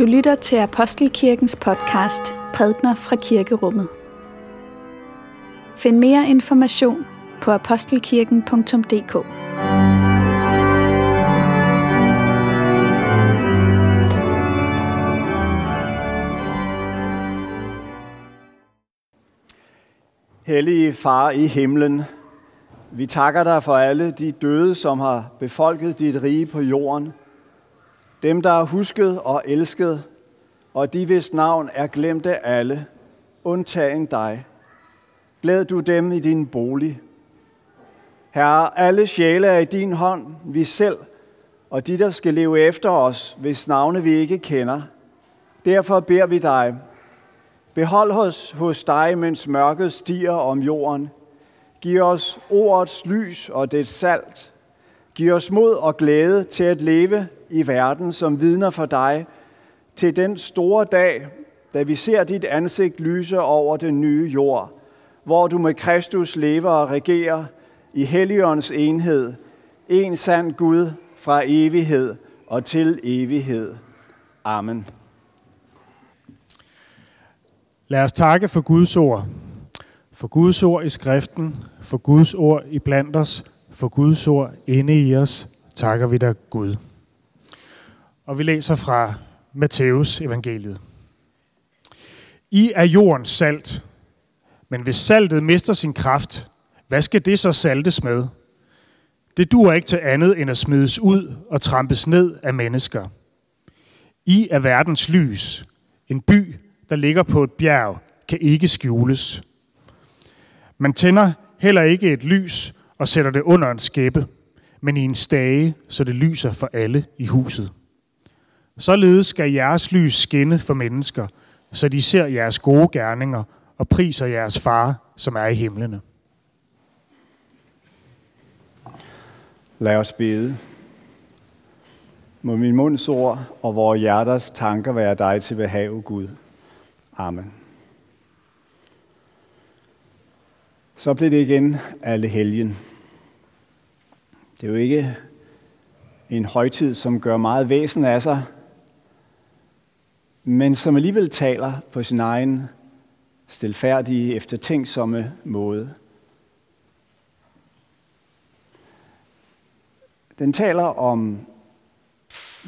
Du lytter til Apostelkirkens podcast Prædner fra Kirkerummet. Find mere information på apostelkirken.dk. Hellige Far i himlen, vi takker dig for alle de døde, som har befolket dit rige på jorden. Dem, der er husket og elsket, og de, hvis navn er glemte alle, undtagen dig. Glæd du dem i din bolig. Herre, alle sjæle er i din hånd, vi selv, og de, der skal leve efter os, hvis navne vi ikke kender. Derfor beder vi dig, behold os hos dig, mens mørket stiger om jorden. Giv os ordets lys og det salt. Giv os mod og glæde til at leve i verden som vidner for dig, til den store dag, da vi ser dit ansigt lyse over den nye jord, hvor du med Kristus lever og regerer i Helligåndens enhed, en sand Gud fra evighed og til evighed. Amen. Lad os takke for Guds ord. For Guds ord i skriften, for Guds ord i blandt os, for Guds ord inde i os, takker vi dig Gud. Og vi læser fra Matthæus evangeliet. I er jordens salt, men hvis saltet mister sin kraft, hvad skal det så saltes med? Det dur ikke til andet end at smides ud og trampes ned af mennesker. I er verdens lys. En by, der ligger på et bjerg, kan ikke skjules. Man tænder heller ikke et lys og sætter det under en skæppe, men i en stage, så det lyser for alle i huset. Således skal jeres lys skinne for mennesker, så de ser jeres gode gerninger og priser jeres far, som er i himlene. Lad os bede. Må min munds ord og vores hjerters tanker være dig til behag, Gud. Amen. Så blev det igen alle helgen. Det er jo ikke en højtid, som gør meget væsen af sig, men som alligevel taler på sin egen stilfærdige, eftertænksomme måde. Den taler om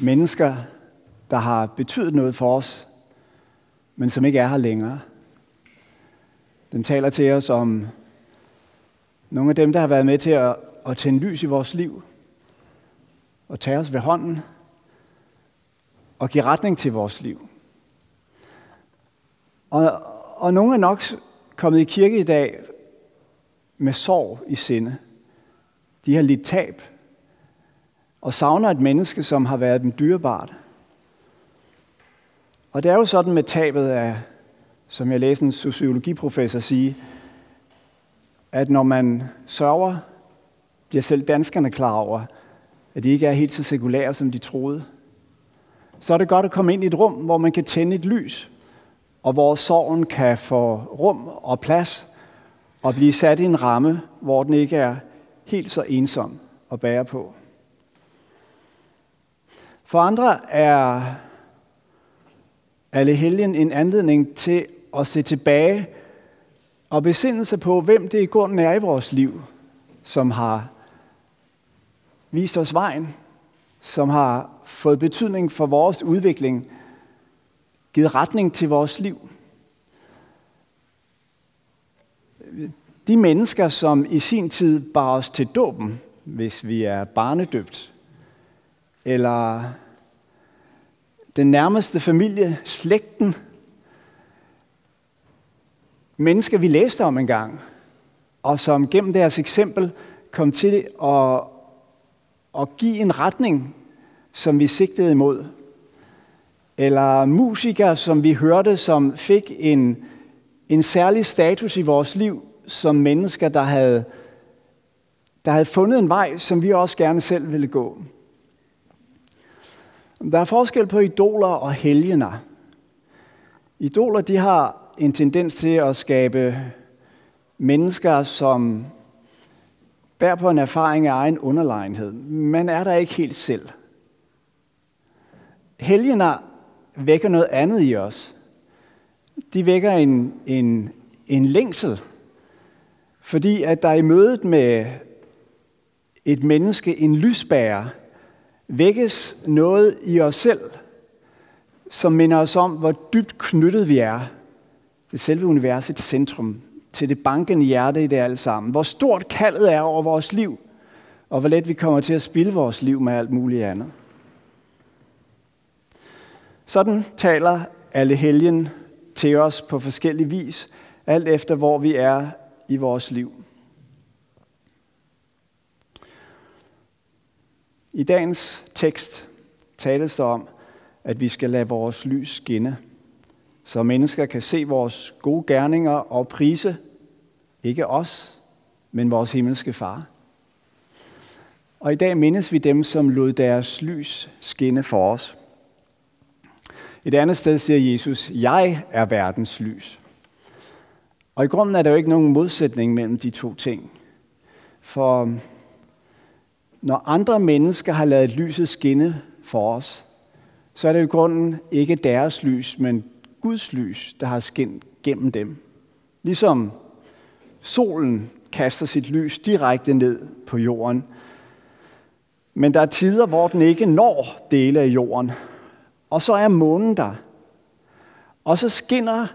mennesker, der har betydet noget for os, men som ikke er her længere. Den taler til os om nogle af dem, der har været med til at, at tænde lys i vores liv, og tage os ved hånden, og give retning til vores liv. Og, og nogle er nok kommet i kirke i dag med sorg i sinde. De har lidt tab, og savner et menneske, som har været dem dyrebart. Og det er jo sådan med tabet af, som jeg læste en sociologiprofessor sige, at når man sørger, bliver selv danskerne klar over, at de ikke er helt så sekulære, som de troede. Så er det godt at komme ind i et rum, hvor man kan tænde et lys, og hvor sorgen kan få rum og plads og blive sat i en ramme, hvor den ikke er helt så ensom at bære på. For andre er alle helgen en anledning til at se tilbage og besinde sig på, hvem det i grunden er i vores liv, som har vist os vejen, som har fået betydning for vores udvikling, givet retning til vores liv. De mennesker, som i sin tid bar os til dåben, hvis vi er barnedøbt, eller den nærmeste familie, slægten, mennesker, vi læste om engang, og som gennem deres eksempel kom til at, og give en retning, som vi sigtede imod. Eller musikere, som vi hørte, som fik en, en særlig status i vores liv, som mennesker, der havde, der havde fundet en vej, som vi også gerne selv ville gå. Der er forskel på idoler og helgener. Idoler de har en tendens til at skabe mennesker, som bærer på en erfaring af egen underlegenhed. Man er der ikke helt selv. Helgener vækker noget andet i os. De vækker en, en, en længsel. Fordi at der i mødet med et menneske, en lysbærer, vækkes noget i os selv, som minder os om, hvor dybt knyttet vi er til selve universets centrum, til det bankende hjerte i det alt sammen. Hvor stort kaldet er over vores liv, og hvor let vi kommer til at spille vores liv med alt muligt andet. Sådan taler alle helgen til os på forskellige vis, alt efter hvor vi er i vores liv. I dagens tekst tales der om, at vi skal lade vores lys skinne, så mennesker kan se vores gode gerninger og prise, ikke os, men vores himmelske far. Og i dag mindes vi dem, som lod deres lys skinne for os. Et andet sted siger Jesus, jeg er verdens lys. Og i grunden er der jo ikke nogen modsætning mellem de to ting. For når andre mennesker har lavet lyset skinne for os, så er det i grunden ikke deres lys, men Guds lys, der har skint gennem dem. Ligesom solen kaster sit lys direkte ned på jorden. Men der er tider, hvor den ikke når dele af jorden. Og så er månen der. Og så skinner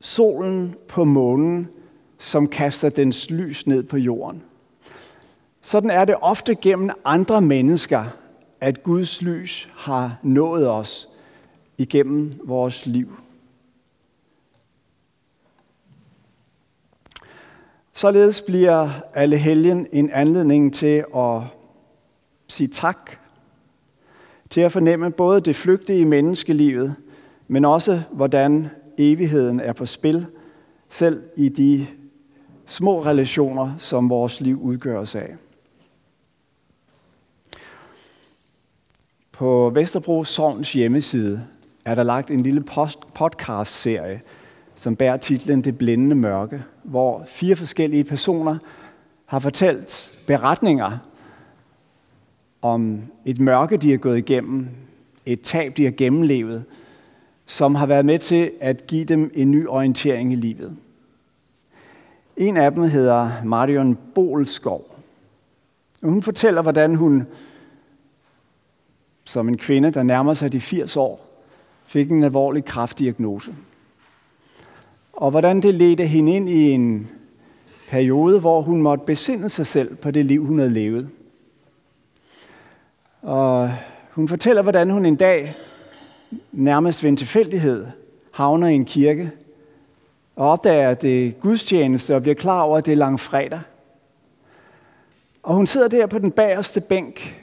solen på månen, som kaster dens lys ned på jorden. Sådan er det ofte gennem andre mennesker, at Guds lys har nået os igennem vores liv. Således bliver alle helgen en anledning til at sige tak, til at fornemme både det flygtige i menneskelivet, men også hvordan evigheden er på spil, selv i de små relationer, som vores liv udgøres af. På Vesterbro Sovns hjemmeside er der lagt en lille podcast-serie, som bærer titlen Det blændende mørke, hvor fire forskellige personer har fortalt beretninger om et mørke, de har gået igennem, et tab, de har gennemlevet, som har været med til at give dem en ny orientering i livet. En af dem hedder Marion Bolskov. Hun fortæller, hvordan hun som en kvinde, der nærmer sig de 80 år, fik en alvorlig kraftdiagnose. Og hvordan det ledte hende ind i en periode, hvor hun måtte besinde sig selv på det liv, hun havde levet. Og hun fortæller, hvordan hun en dag, nærmest ved en tilfældighed, havner i en kirke og opdager, at det er gudstjeneste og bliver klar over, at det er langfredag. Og hun sidder der på den bagerste bænk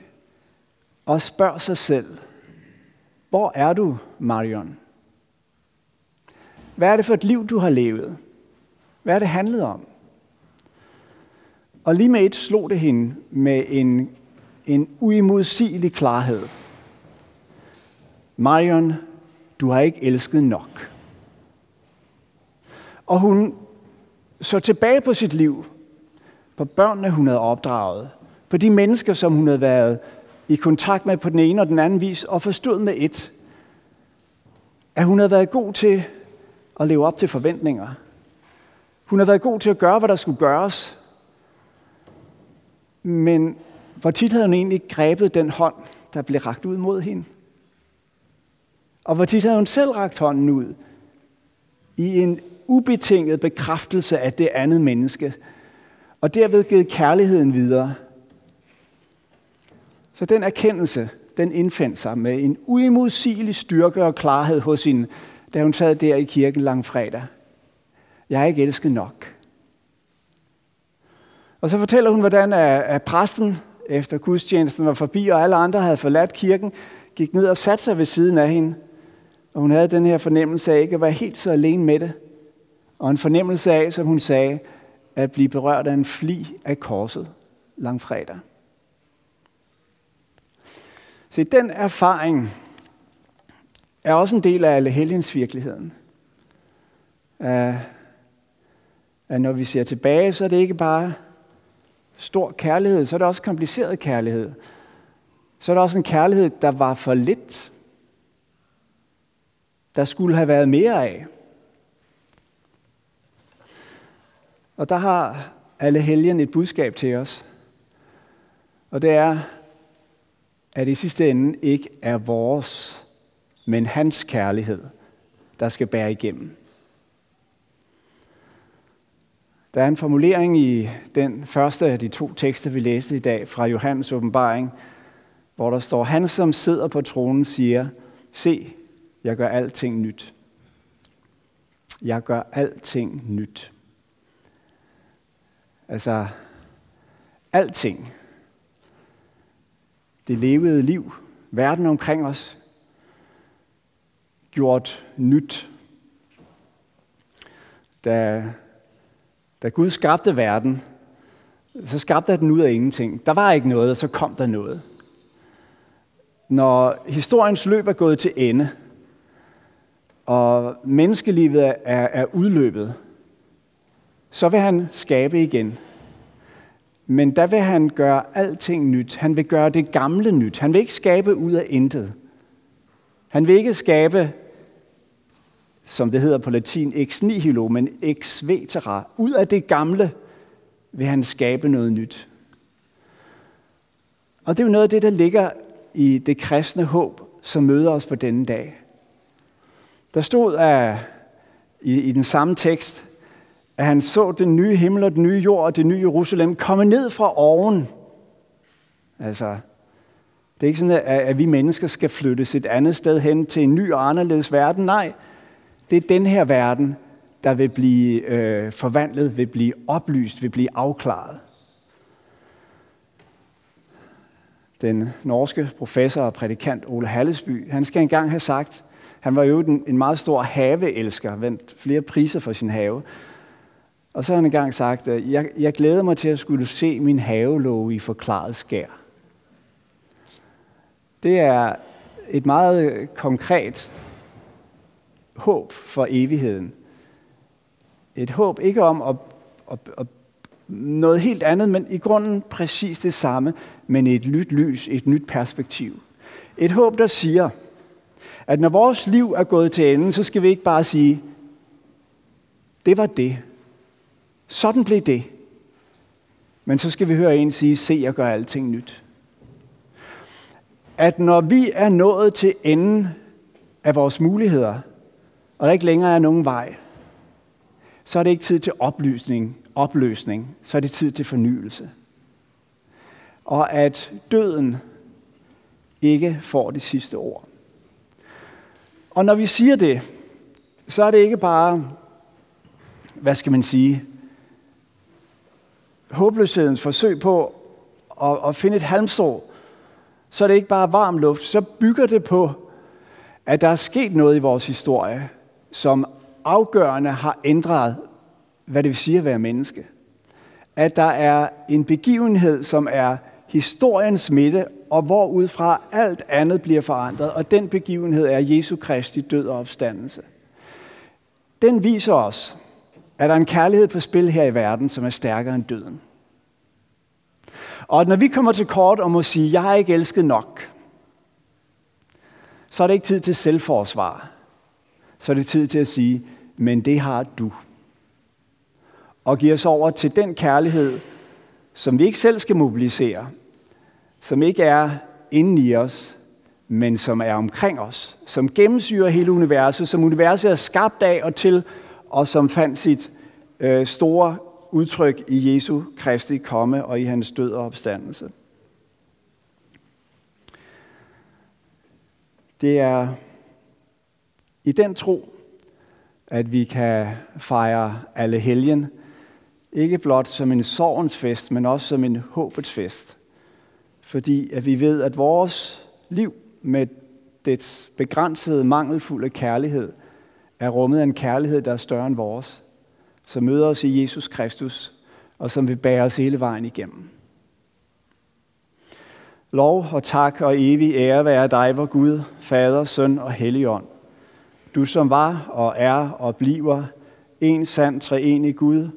og spørger sig selv, hvor er du, Marion? Hvad er det for et liv, du har levet? Hvad er det handlet om? Og lige med et slog det hende med en, en uimodsigelig klarhed. Marion, du har ikke elsket nok. Og hun så tilbage på sit liv, på børnene, hun havde opdraget, på de mennesker, som hun havde været i kontakt med på den ene og den anden vis, og forstod med et, at hun havde været god til at leve op til forventninger. Hun havde været god til at gøre, hvad der skulle gøres. Men hvor tit havde hun egentlig grebet den hånd, der blev rakt ud mod hende? Og hvor tit havde hun selv rakt hånden ud i en ubetinget bekræftelse af det andet menneske, og derved givet kærligheden videre – så den erkendelse, den indfandt sig med en uimodsigelig styrke og klarhed hos hende, da hun sad der i kirken lang fredag. Jeg er ikke elsket nok. Og så fortæller hun, hvordan at præsten, efter gudstjenesten var forbi, og alle andre havde forladt kirken, gik ned og satte sig ved siden af hende. Og hun havde den her fornemmelse af ikke at være helt så alene med det. Og en fornemmelse af, som hun sagde, at blive berørt af en fli af korset langfredag. Se, den erfaring er også en del af alle helgens virkeligheden. At, at når vi ser tilbage, så er det ikke bare stor kærlighed, så er det også kompliceret kærlighed. Så er det også en kærlighed, der var for lidt. der skulle have været mere af. Og der har alle helgen et budskab til os. Og det er, at i sidste ende ikke er vores, men hans kærlighed, der skal bære igennem. Der er en formulering i den første af de to tekster, vi læste i dag fra Johannes åbenbaring, hvor der står, han som sidder på tronen siger, se, jeg gør alting nyt. Jeg gør alting nyt. Altså, alting. Det levede liv, verden omkring os, gjort nyt. Da, da Gud skabte verden, så skabte den ud af ingenting. Der var ikke noget, og så kom der noget. Når historiens løb er gået til ende, og menneskelivet er, er udløbet, så vil han skabe igen. Men der vil han gøre alting nyt. Han vil gøre det gamle nyt. Han vil ikke skabe ud af intet. Han vil ikke skabe, som det hedder på latin, ex nihilo, men ex vetera. Ud af det gamle vil han skabe noget nyt. Og det er jo noget af det, der ligger i det kristne håb, som møder os på denne dag. Der stod af, i, i den samme tekst, at han så den nye himmel og den nye jord og det nye Jerusalem komme ned fra oven. Altså, det er ikke sådan, at, vi mennesker skal flyttes et andet sted hen til en ny og anderledes verden. Nej, det er den her verden, der vil blive øh, forvandlet, vil blive oplyst, vil blive afklaret. Den norske professor og prædikant Ole Hallesby, han skal engang have sagt, han var jo en, en meget stor haveelsker, vandt flere priser for sin have. Og så har han engang sagt, at jeg, jeg glæder mig til at skulle se min havelåge i forklaret skær. Det er et meget konkret håb for evigheden. Et håb ikke om at, at, at noget helt andet, men i grunden præcis det samme, men i et nyt lys, et nyt perspektiv. Et håb, der siger, at når vores liv er gået til ende, så skal vi ikke bare sige, det var det. Sådan blev det. Men så skal vi høre en sige, se, jeg gør alting nyt. At når vi er nået til enden af vores muligheder, og der ikke længere er nogen vej, så er det ikke tid til oplysning, opløsning, så er det tid til fornyelse. Og at døden ikke får det sidste ord. Og når vi siger det, så er det ikke bare, hvad skal man sige, håbløshedens forsøg på at, at finde et halmstrå, så er det ikke bare varm luft, så bygger det på, at der er sket noget i vores historie, som afgørende har ændret, hvad det vil sige at være menneske. At der er en begivenhed, som er historiens midte, og hvor udfra alt andet bliver forandret, og den begivenhed er Jesu Kristi død og opstandelse. Den viser os, er der er en kærlighed på spil her i verden, som er stærkere end døden. Og når vi kommer til kort og må sige, jeg har ikke elsket nok, så er det ikke tid til selvforsvar. Så er det tid til at sige, men det har du. Og give os over til den kærlighed, som vi ikke selv skal mobilisere, som ikke er inde i os, men som er omkring os, som gennemsyrer hele universet, som universet er skabt af og til, og som fandt sit øh, store udtryk i Jesu Kristi komme og i hans død og opstandelse. Det er i den tro, at vi kan fejre alle helgen, ikke blot som en sorgens fest, men også som en håbets fest. Fordi at vi ved, at vores liv med dets begrænsede, mangelfulde kærlighed er rummet af en kærlighed, der er større end vores som møder os i Jesus Kristus, og som vil bære os hele vejen igennem. Lov og tak og evig ære være dig, vor Gud, Fader, Søn og Helligånd. Du som var og er og bliver en sand treenig Gud,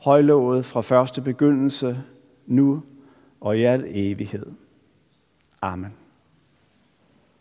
højlovet fra første begyndelse, nu og i al evighed. Amen.